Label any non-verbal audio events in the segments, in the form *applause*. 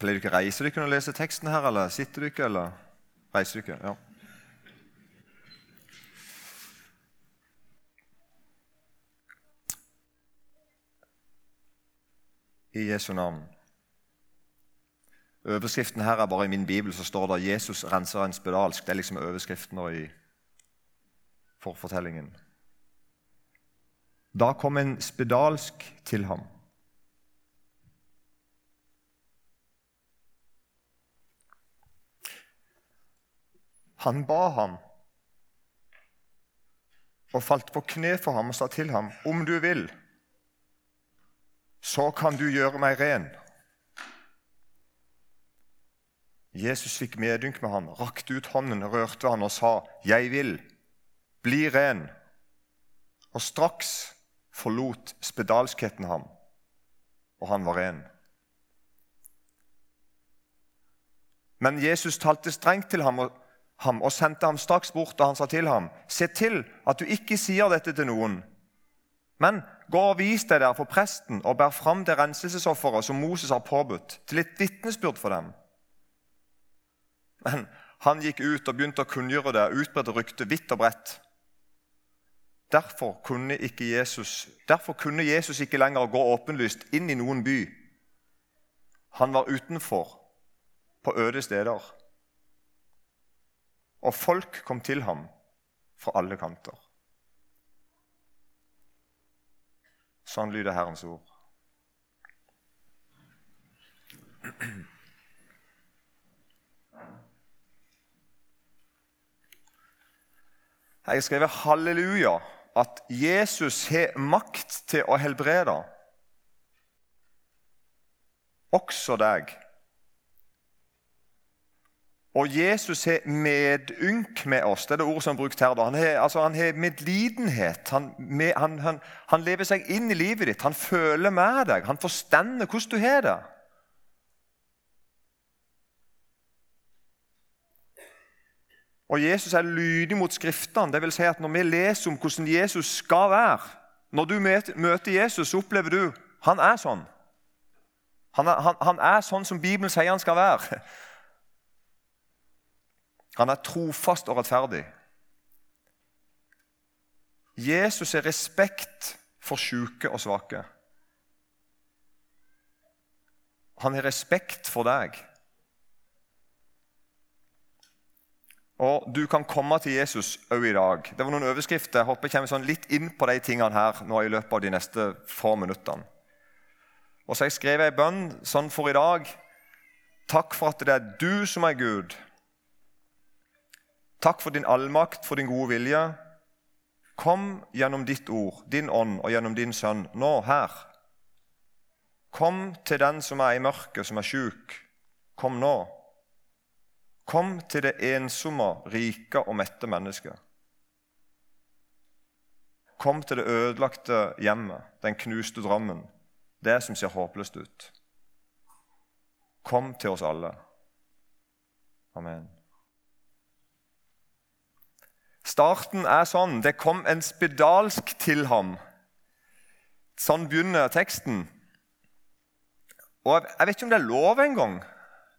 Pleier du ikke reise dere når du leser teksten her, eller sitter du ikke, eller reiser du ikke? Ja. I Jesu navn. Overskriften her er bare i min bibel så står det 'Jesus renser en spedalsk'. Det er liksom overskriften i forfortellingen. Da kom en spedalsk til ham. Han ba ham og falt på kne for ham og sa til ham, 'Om du vil, så kan du gjøre meg ren.' Jesus fikk medynk med ham, rakte ut hånden, rørte han og sa, 'Jeg vil, bli ren.' Og straks forlot spedalskheten ham, og han var ren. Men Jesus talte strengt til ham og, ham og sendte ham straks bort, og han sa til ham, 'Se til at du ikke sier dette til noen.' Men gå og vis deg der for presten og bær fram det renselsesofferet som Moses har påbudt, til et vitnesbyrd for dem. Men han gikk ut og begynte å kunngjøre det, utbredte ryktet vidt og bredt. Derfor kunne, Jesus, derfor kunne Jesus ikke lenger gå åpenlyst inn i noen by. Han var utenfor, på øde steder. Og folk kom til ham fra alle kanter. Sånn lyder Herrens ord. Jeg har skrevet 'halleluja', at Jesus har makt til å helbrede. Også deg. Og Jesus har medynk med oss. Det er det ordet som er brukt her. Han har, altså, medlidenhet. Han, med, han, han, han, lever seg inn i livet ditt. Han føler med deg. Han forstender hvordan du har det. Og Jesus er lydig mot Skriftene. Det vil si at Når vi leser om hvordan Jesus skal være Når du møter Jesus, så opplever du han er sånn. Han er, han er sånn som Bibelen sier han skal være. Han er trofast og rettferdig. Jesus er respekt for syke og svake. Han har respekt for deg. Og du kan komme til Jesus òg i dag. Det var noen overskrifter. Jeg håper jeg kommer sånn litt inn på de tingene her nå i løpet av de neste få minuttene. Og så har jeg skrevet ei bønn sånn for i dag. Takk for at det er du som er Gud. Takk for din allmakt, for din gode vilje. Kom gjennom ditt ord, din ånd og gjennom din sønn, nå, her. Kom til den som er i mørket, som er sjuk. Kom nå. Kom til det ensomme, rike og mette mennesket. Kom til det ødelagte hjemmet, den knuste drømmen, det som ser håpløst ut. Kom til oss alle. Amen. Starten er sånn. Det kom en spedalsk til ham. Sånn begynner teksten. Og Jeg vet ikke om det er lov engang,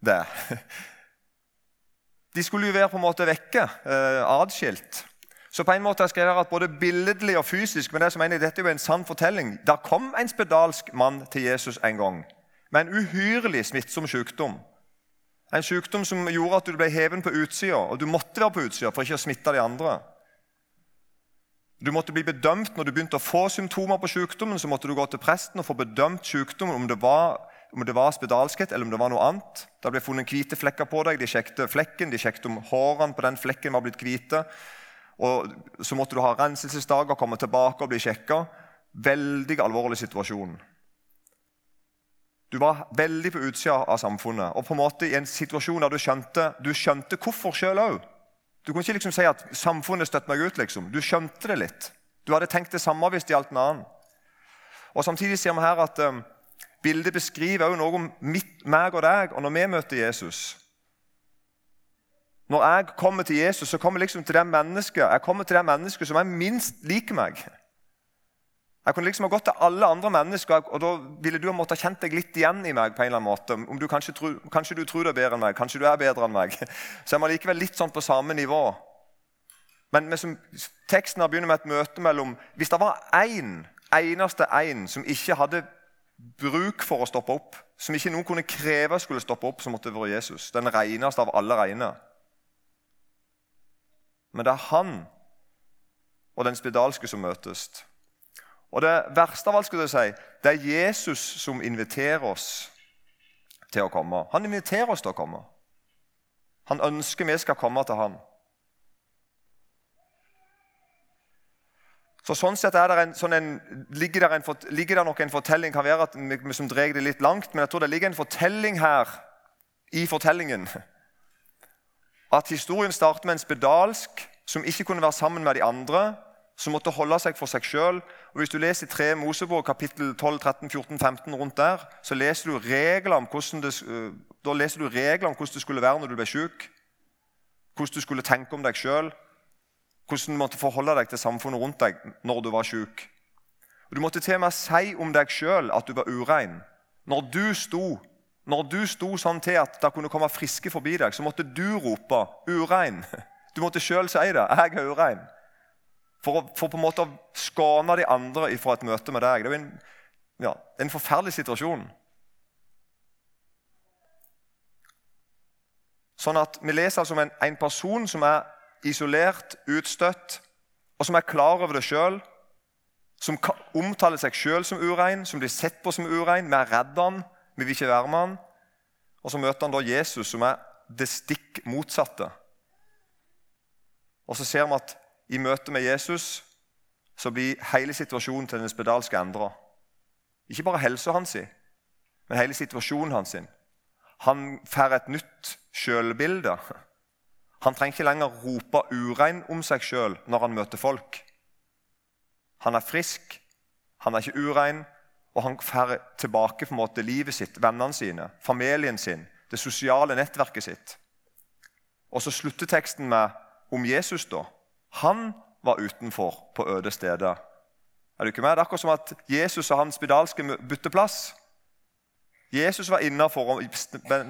det. *laughs* De skulle jo være på en måte vekke, eh, atskilt. Så på en måte har jeg skrevet at både billedlig og fysisk men det som mener jeg, dette er jo en sann fortelling. Der kom en spedalsk mann til Jesus en gang med en uhyrelig smittsom sykdom. En sykdom som gjorde at du ble heven på utsida, og du måtte være på utsida for ikke å smitte de andre. Du måtte bli bedømt Når du begynte å få symptomer på sykdommen, så måtte du gå til presten og få bedømt sykdommen om det var om det var spedalskhet eller om det var noe annet. Det ble funnet hvite flekker på deg. De sjekket flekken, de sjekket om hårene på den flekken var blitt hvite. Og Så måtte du ha renselsesdager, komme tilbake og bli sjekka. Veldig alvorlig situasjon. Du var veldig på utsida av samfunnet og på en måte i en situasjon der du skjønte, du skjønte hvorfor sjøl òg. Du kunne ikke liksom si at 'samfunnet støtter meg ut'. liksom. Du skjønte det litt. Du hadde tenkt det samme hvis det gjaldt en annen. Og Samtidig sier vi her at um, Bildet beskriver også noe om mitt, meg og deg og når vi møter Jesus. Når jeg kommer til Jesus, så kommer jeg liksom til det mennesket jeg kommer til det mennesket som er minst lik meg. Jeg kunne liksom ha gått til alle andre mennesker, og da ville du ha måttet kjent deg litt igjen i meg. på en eller annen måte. Om du kanskje, tror, kanskje du tror du er bedre enn meg, kanskje du er bedre enn meg. *laughs* Så jeg må likevel litt sånn på samme nivå. Men, men som, teksten har begynner med et møte mellom Hvis det var én, eneste én, som ikke hadde bruk for å stoppe opp, som ikke noen kunne kreve skulle stoppe opp, så måtte det være Jesus. Den reneste av alle rene. Men det er han og den spedalske som møtes. Og Det verste av alt skulle jeg si, det er Jesus som inviterer oss til å komme. Han inviterer oss til å komme. Han ønsker vi skal komme til ham. Så sånn sett en, sånn en, ligger, der en, ligger der nok en fortelling kan være at vi som drar det litt langt, men jeg tror det ligger en fortelling her i fortellingen. At historien starter med en spedalsk som ikke kunne være sammen med de andre, som måtte holde seg for seg sjøl. Hvis du leser i 3 Mosebok kapittel 12, 13, 14, 15 rundt der, så leser du regler om hvordan det, øh, da leser du regler om hvordan det skulle være når du ble syk. Hvordan du skulle tenke om deg sjøl. Hvordan du måtte forholde deg til samfunnet rundt deg når du var syk. Du måtte til og med si om deg sjøl at du var urein. Når du sto når du sto sånn til at det kunne komme friske forbi deg, så måtte du rope 'urein'. *laughs* Du måtte sjøl si det. 'Jeg er urein'. For, for, på en måte å skåne de andre fra et møte med deg. Det er en, ja, en forferdelig situasjon. Sånn at Vi leser altså om en, en person som er isolert, utstøtt, og som er klar over det sjøl. Som omtaler seg sjøl som urein, som blir sett på som urein. Vi er redd han, vi vil ikke være med han. Og så møter han da Jesus, som er det stikk motsatte. Og så ser vi at i møte med Jesus så blir hele situasjonen til den spedalske endra. Ikke bare helsa hans, men hele situasjonen hans. Han får et nytt sjølbilde. Han trenger ikke lenger rope urein om seg sjøl når han møter folk. Han er frisk, han er ikke urein, og han får tilbake på en måte livet sitt, vennene sine, familien sin, det sosiale nettverket sitt. Og så slutter teksten med om Jesus. da. Han var utenfor på øde steder. Er du ikke med? Det er akkurat som at Jesus og han spedalske bytter plass. Jesus var innafor og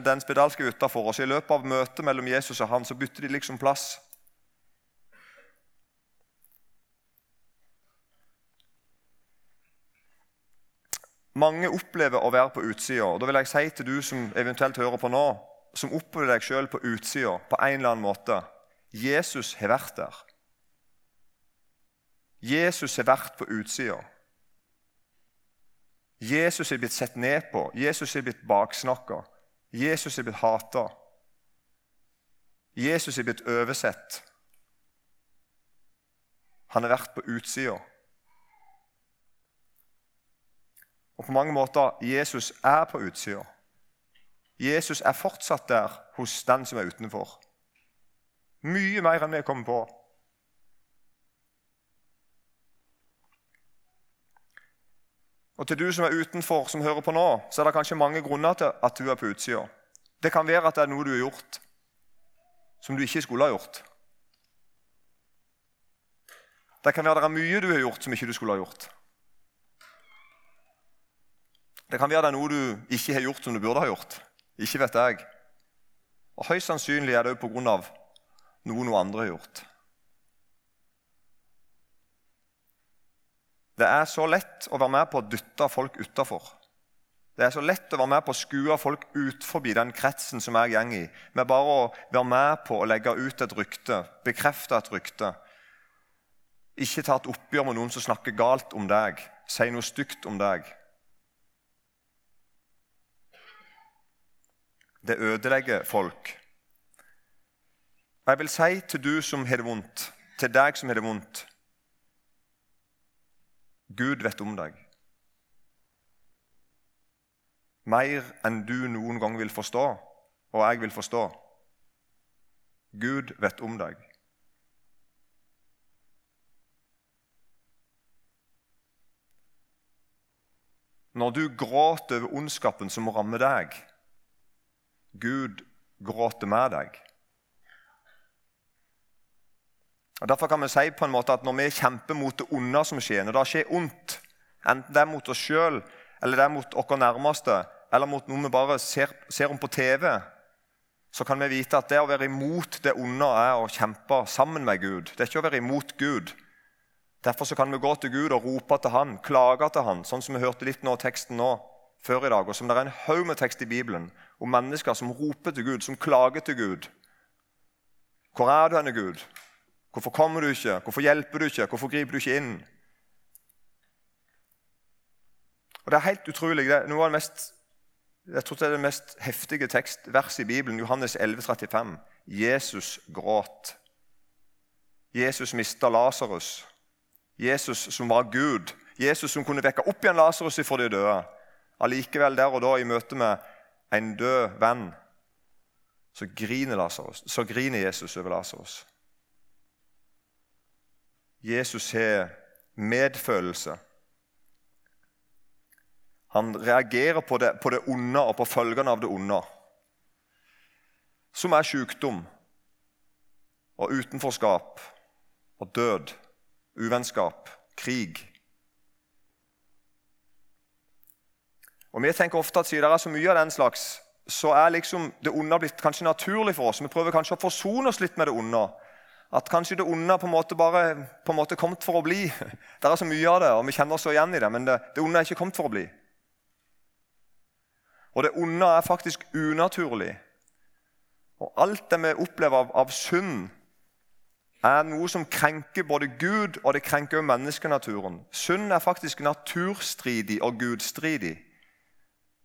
den spedalske utafor. Og så I løpet av møtet mellom Jesus og han så bytter de liksom plass. Mange opplever å være på utsida. Da vil jeg si til du som eventuelt hører på nå, som opplever deg sjøl på utsida på en eller annen måte Jesus har vært der. Jesus har vært på utsida. Jesus er blitt sett ned på, Jesus er blitt baksnakka, Jesus er blitt hata. Jesus er blitt oversett. Han har vært på utsida. Og på mange måter Jesus er på utsida. Jesus er fortsatt der hos den som er utenfor. Mye mer enn vi kommer på. Og til du som er utenfor, som hører på nå, så er det kanskje mange grunner til at du er på utsida. Det kan være at det er noe du har gjort som du ikke skulle ha gjort. Det kan være det er mye du har gjort som ikke du skulle ha gjort. Det kan være det er noe du ikke har gjort som du burde ha gjort. Ikke vet jeg. Og Høyst sannsynlig er det òg pga. noe noe andre har gjort. Det er så lett å være med på å dytte folk utafor. Det er så lett å være med på å skue folk ut forbi den kretsen som jeg går i. Med bare å være med på å legge ut et rykte, bekrefte et rykte. Ikke ta et oppgjør med noen som snakker galt om deg, si noe stygt om deg. Det ødelegger folk. Jeg vil si til du som har det vondt, til deg som har det vondt Gud vet om deg. Mer enn du noen gang vil forstå, og jeg vil forstå. Gud vet om deg. Når du gråter over ondskapen som rammer deg, Gud gråter med deg. Og Derfor kan vi si på en måte at når vi kjemper mot det onde som skjer, når det skjer ondt, enten det er mot oss sjøl, eller det er mot våre nærmeste, eller mot noe vi bare ser, ser om på TV, så kan vi vite at det å være imot det onde er å kjempe sammen med Gud. Det er ikke å være imot Gud. Derfor kan vi gå til Gud og rope til Han, klage til Han, sånn som vi hørte litt nå teksten nå før i dag, og som det er en haug med tekst i Bibelen om mennesker som roper til Gud, som klager til Gud. Hvor er du henne, Gud? Hvorfor kommer du ikke? Hvorfor hjelper du ikke? Hvorfor griper du ikke inn? Og Det er helt utrolig. Det er noe av det mest, jeg tror det er det mest heftige tekstverset i Bibelen, Johannes 11, 35. Jesus gråt. Jesus mista Lasarus. Jesus som var Gud. Jesus som kunne vekke opp igjen Lasarus fra de døde. Allikevel der og da, i møte med en død venn, så griner, Lazarus, så griner Jesus over Lasarus. Jesus har medfølelse. Han reagerer på det, på det onde og på følgene av det onde, som er sykdom og utenforskap og død, uvennskap, krig. Og Vi tenker ofte at siden det er så mye av den slags, så er liksom det onde blitt kanskje naturlig for oss. Vi prøver kanskje å forsone oss litt med det onde. At kanskje det onde på en måte bare på en måte kommet for å bli. *laughs* Det er så mye av det, og vi kjenner oss igjen i det, men det, det onde er ikke kommet for å bli. Og det onde er faktisk unaturlig. Og alt det vi opplever av, av synd, er noe som krenker både Gud og det krenker menneskenaturen. Synd er faktisk naturstridig og gudstridig.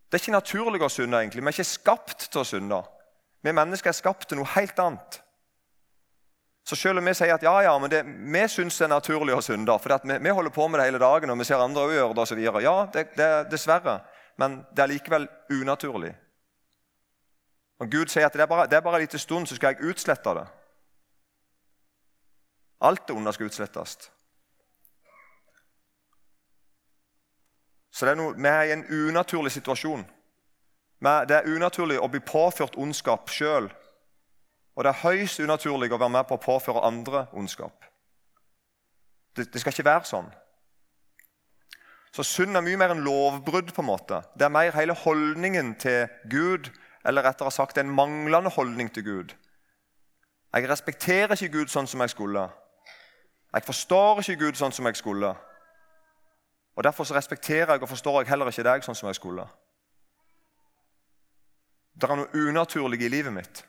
Det er ikke naturlig å synde. egentlig. Vi er ikke skapt til å synde. Vi mennesker er skapt til noe helt annet. Så selv om vi sier at ja, ja, men det, vi syns det er naturlig å synde, for vi, vi, holder på med det hele dagen og vi ser andre gjøre det osv. Ja, det, det, dessverre. Men det er likevel unaturlig. Og Gud sier at det er bare, det er bare en liten stund, så skal jeg utslette det. Alt det onde skal utslettes. Så er noe, Vi er i en unaturlig situasjon. Det er unaturlig å bli påført ondskap sjøl. Og det er høyst unaturlig å være med på å påføre andre ondskap. Det, det skal ikke være sånn. Så synd er mye mer enn lovbrudd. på en måte. Det er mer hele holdningen til Gud, eller rettere sagt en manglende holdning til Gud. Jeg respekterer ikke Gud sånn som jeg skulle. Jeg forstår ikke Gud sånn som jeg skulle. Og Derfor så respekterer jeg og forstår jeg heller ikke deg sånn som jeg skulle. Det er noe unaturlig i livet mitt.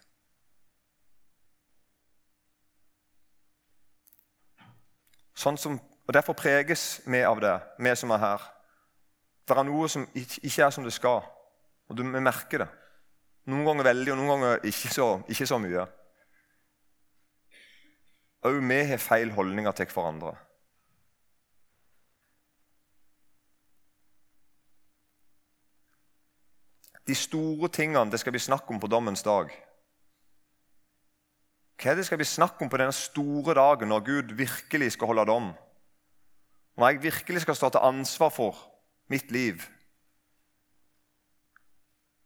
Sånn som, og Derfor preges vi av det, vi som er her. Det er noe som ikke er som det skal, og vi merker det. Noen ganger veldig, og noen ganger ikke så, ikke så mye. Òg vi har feil holdninger til hverandre. de store tingene det skal bli snakk om på dommens dag. Hva er det skal bli snakk om på denne store dagen når Gud virkelig skal holde dom? Når jeg virkelig skal stå til ansvar for mitt liv?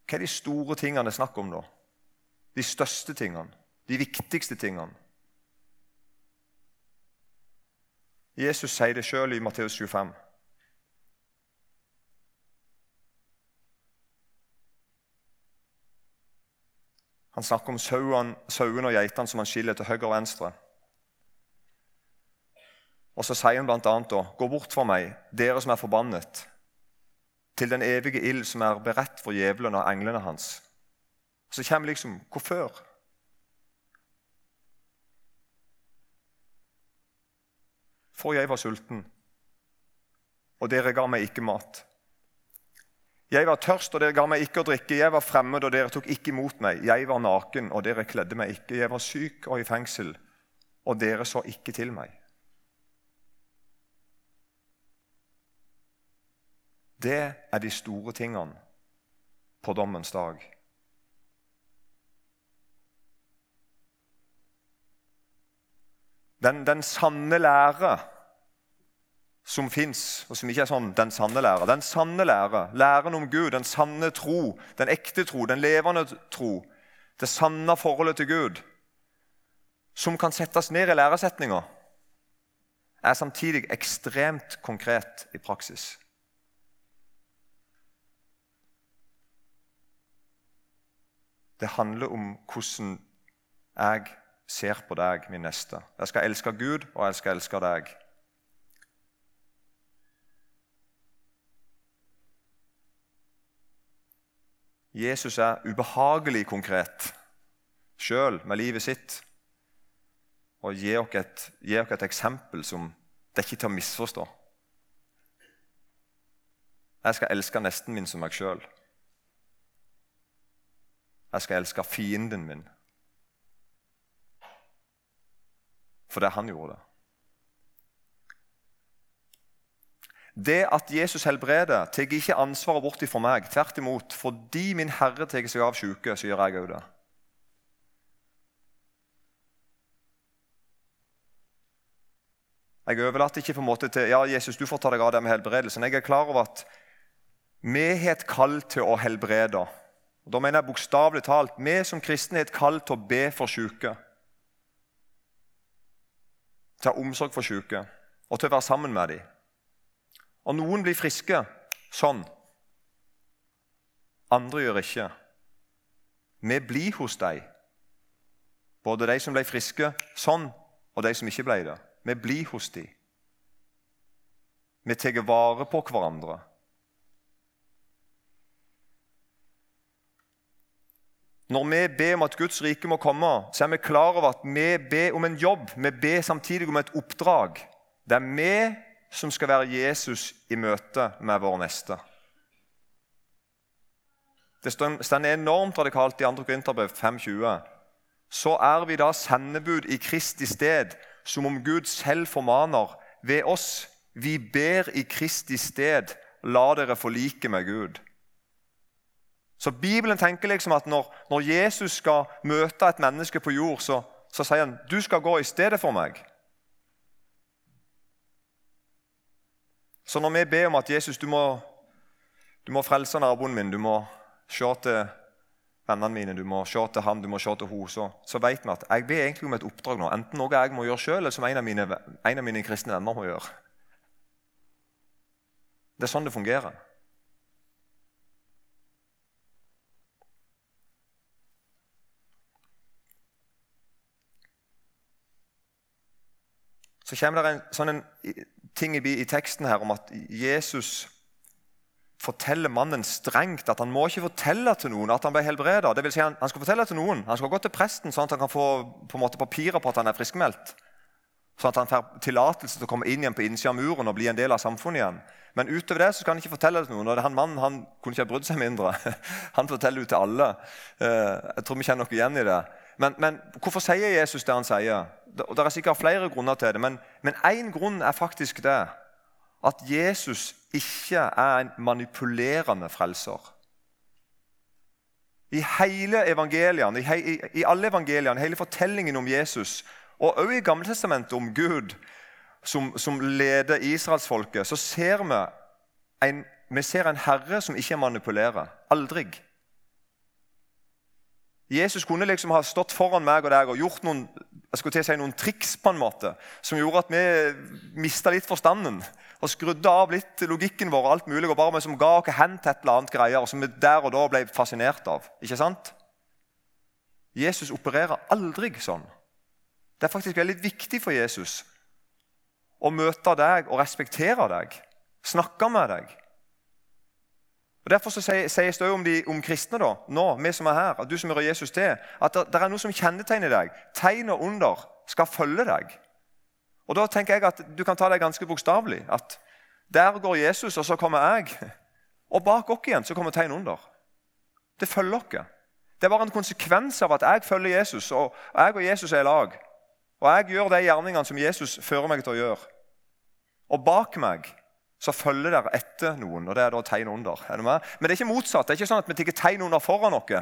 Hva er de store tingene det er snakk om da? De største tingene? De viktigste tingene? Jesus sier det sjøl i Matteus 25. Han snakker om sauene og geitene som han skiller til høyre og venstre. Og Så sier han bl.a.: Gå bort fra meg, dere som er forbannet, til den evige ild som er beredt for djevelen og englene hans. Så kommer liksom Hvorfor? For jeg var sulten, og dere ga meg ikke mat. Jeg var tørst, og dere ga meg ikke å drikke. Jeg var fremmed, og dere tok ikke imot meg. Jeg var naken, og dere kledde meg ikke. Jeg var syk og i fengsel, og dere så ikke til meg. Det er de store tingene på dommens dag. Den, den sanne lære som fins, og som ikke er sånn den sanne lære. Den sanne lære, læren om Gud, den sanne tro, den ekte tro, den levende tro, det sanne forholdet til Gud, som kan settes ned i læresetninga, er samtidig ekstremt konkret i praksis. Det handler om hvordan jeg ser på deg, min neste. Jeg skal elske Gud, og jeg skal elske deg. Jesus er ubehagelig konkret sjøl med livet sitt og gir oss et, et, eksempel som det er ikke til å misforstå. Jeg skal elske nesten min som meg sjøl. Jeg skal elske fienden min. For det han gjorde. det. Det at Jesus helbreder, tar ikke ansvaret bort fra meg. Tvert imot. Fordi min Herre tar seg av syke, så gjør jeg òg det. Jeg overlater ikke på en måte til ja, Jesus, du får ta deg av det med helbredelsen. Jeg er klar over at vi har et kall til å helbrede. Og da mener jeg bokstavelig talt vi som kristne har et kall til å be for syke. Til å ha omsorg for syke og til å være sammen med dem. Og noen blir friske sånn. Andre gjør ikke. Vi blir hos dem. Både de som ble friske sånn, og de som ikke ble det. Vi blir hos dem. Vi tar vare på hverandre. Når vi ber om at Guds rike må komme, så er vi klar over at vi ber om en jobb. Vi ber samtidig om et oppdrag. Det er vi som skal være Jesus i møte med vår neste. Det står enormt radikalt i 2. Korinterbrev 5,20. Så er vi da sendebud i Kristi sted, som om Gud selv formaner ved oss. Vi ber i Kristi sted, la dere forlike med Gud. Så Bibelen tenker liksom at når, når Jesus skal møte et menneske på jord, så, så sier han du skal gå i stedet for meg. Så når vi ber om at Jesus, du må, du må frelse naboen min, du må se til vennene mine, du må se til han, du må se til henne, så, så vet vi at jeg ber egentlig om et oppdrag nå. Enten noe jeg må gjøre sjøl, eller som en av, mine, en av mine kristne venner må gjøre. Det er sånn det fungerer. Så kommer det en sånn en ting i, teksten her om at Jesus forteller mannen strengt at han må ikke fortelle til noen at han ble helbreda. Si han, han skal fortelle til noen. Han skal gå til presten sånn at han kan få på en måte papirer på at han er friskmeldt. Sånn at han får tillatelse til å komme inn igjen på innsida av muren og bli en del av samfunnet igjen. Men utover det så skal han ikke fortelle det til noen. og han Mannen han kunne ikke ha brydd seg mindre. *laughs* Han forteller det til alle. Eh, jeg tror vi kjenner noe igjen i det. Men, men, hvorfor sier Jesus det han sier? Det, det er sikkert flere grunner til det, men én grunn er faktisk det at Jesus ikke er en manipulerende frelser. I hele evangeliene, i, he, i alle evangeliene, hele fortellingen om Jesus, og også i Gammeltestamentet om Gud som, som leder israelsfolket, så ser vi en, vi ser en herre som ikke manipulerer. Aldri. Jesus kunne liksom ha stått foran meg og deg og gjort noen si noen triks på en måte, som gjorde at vi mista litt forstanden. Og skrudde av litt logikken vår og alt mulig, og bare vi som ga oss hen til et eller annet greier, som vi der og da ble fascinert av. Ikke sant? Jesus opererer aldri sånn. Det er faktisk veldig viktig for Jesus å møte deg og respektere deg. Snakke med deg. Og Derfor så sies det om, de, om kristne, da, nå, vi som er her, at du som hører Jesus til, at det, det er noe som kjennetegner deg. Tegn og under skal følge deg. Og Da tenker jeg at du kan ta det ganske bokstavelig. At der går Jesus, og så kommer jeg. *laughs* Og bak oss igjen så kommer tegn under. Det følger oss. Det er bare en konsekvens av at jeg følger Jesus, og jeg og Jesus er i lag. Og jeg gjør de gjerningene som Jesus fører meg til å gjøre. Og bak meg så følger dere etter noen, og det er da tegn under. Er det med? Men det er ikke motsatt. Det er ikke sånn at vi tar tegn under foran noe,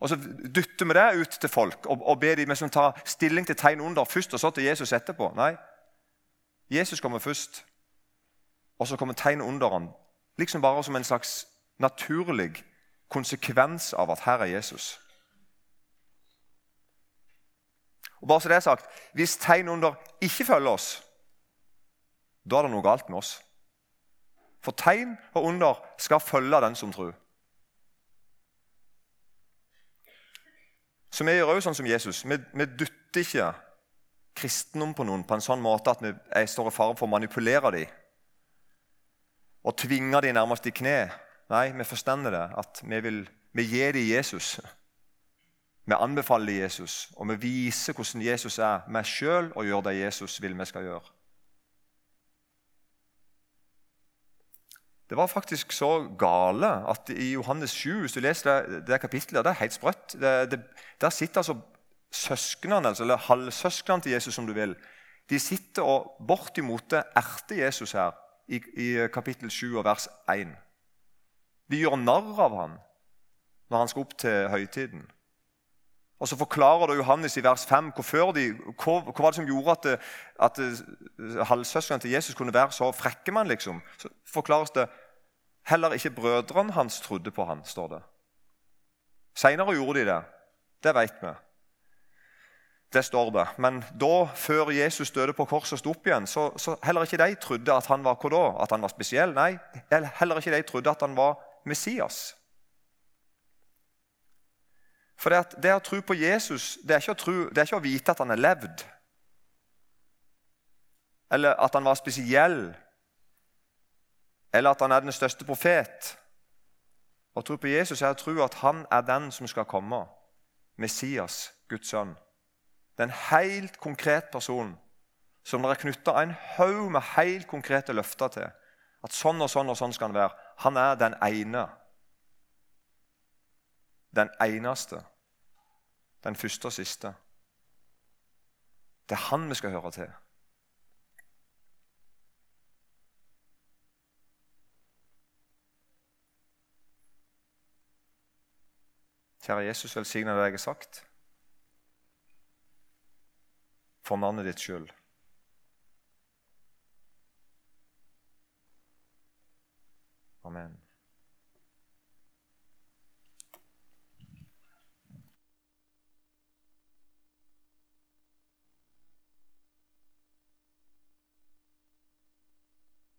og så dytter vi det ut til folk og, og ber dem som tar stilling til tegn under først, og så til Jesus etterpå. Nei. Jesus kommer først, og så kommer tegn under han, liksom bare som en slags naturlig konsekvens av at her er Jesus. Og bare så det er sagt, Hvis tegn under ikke følger oss, da er det noe galt med oss. For tegn og under skal følge den som tror. Så vi gjør jo sånn som Jesus. Vi, vi dytter ikke kristendom på noen på en sånn måte at vi er i fare for å manipulere dem og tvinge dem nærmest i kne. Nei, vi forstår det, at vi vil vi gir dem Jesus. Vi anbefaler Jesus, og vi viser hvordan Jesus er Vi sjøl, og gjør det Jesus vil vi skal gjøre. Det var faktisk så gale at i Johannes 7, hvis du leser det, det kapittelet, det er helt sprøtt. Det, det, der sitter altså søsknene, altså, eller halvsøsknene til Jesus, som du vil. De sitter og bortimot erter Jesus her i, i kapittel 7 og vers 1. De gjør narr av ham når han skal opp til høytiden. Og Så forklarer da Johannes i vers 5 hva, de, hva, hva var det som gjorde at, at halvsøsknene til Jesus kunne være så frekke man, liksom. Så forklares det heller ikke brødrene hans trodde på han, står det. Seinere gjorde de det. Det vet vi. Det står det. Men da, før Jesus døde på korset og sto opp igjen, så, så, heller ikke de trodde at han var hva da? At han var spesiell? Nei, heller ikke de trodde at han var Messias. For det, det å tro på Jesus det er, tro, det er, ikke å vite at han er levd. Eller at han var spesiell. Eller at han er den største profet. Å tro på Jesus er å tro at han er den som skal komme. Messias, Guds sønn. Det er en helt konkret person som det er knytta en haug med helt konkrete løfter til. At sånn og sånn og sånn skal han være. Han er den ene. Den eneste den første og siste. Det er han vi skal høre til. Kjære Jesus, velsigne det jeg har sagt. For navnet ditt skyld. Amen.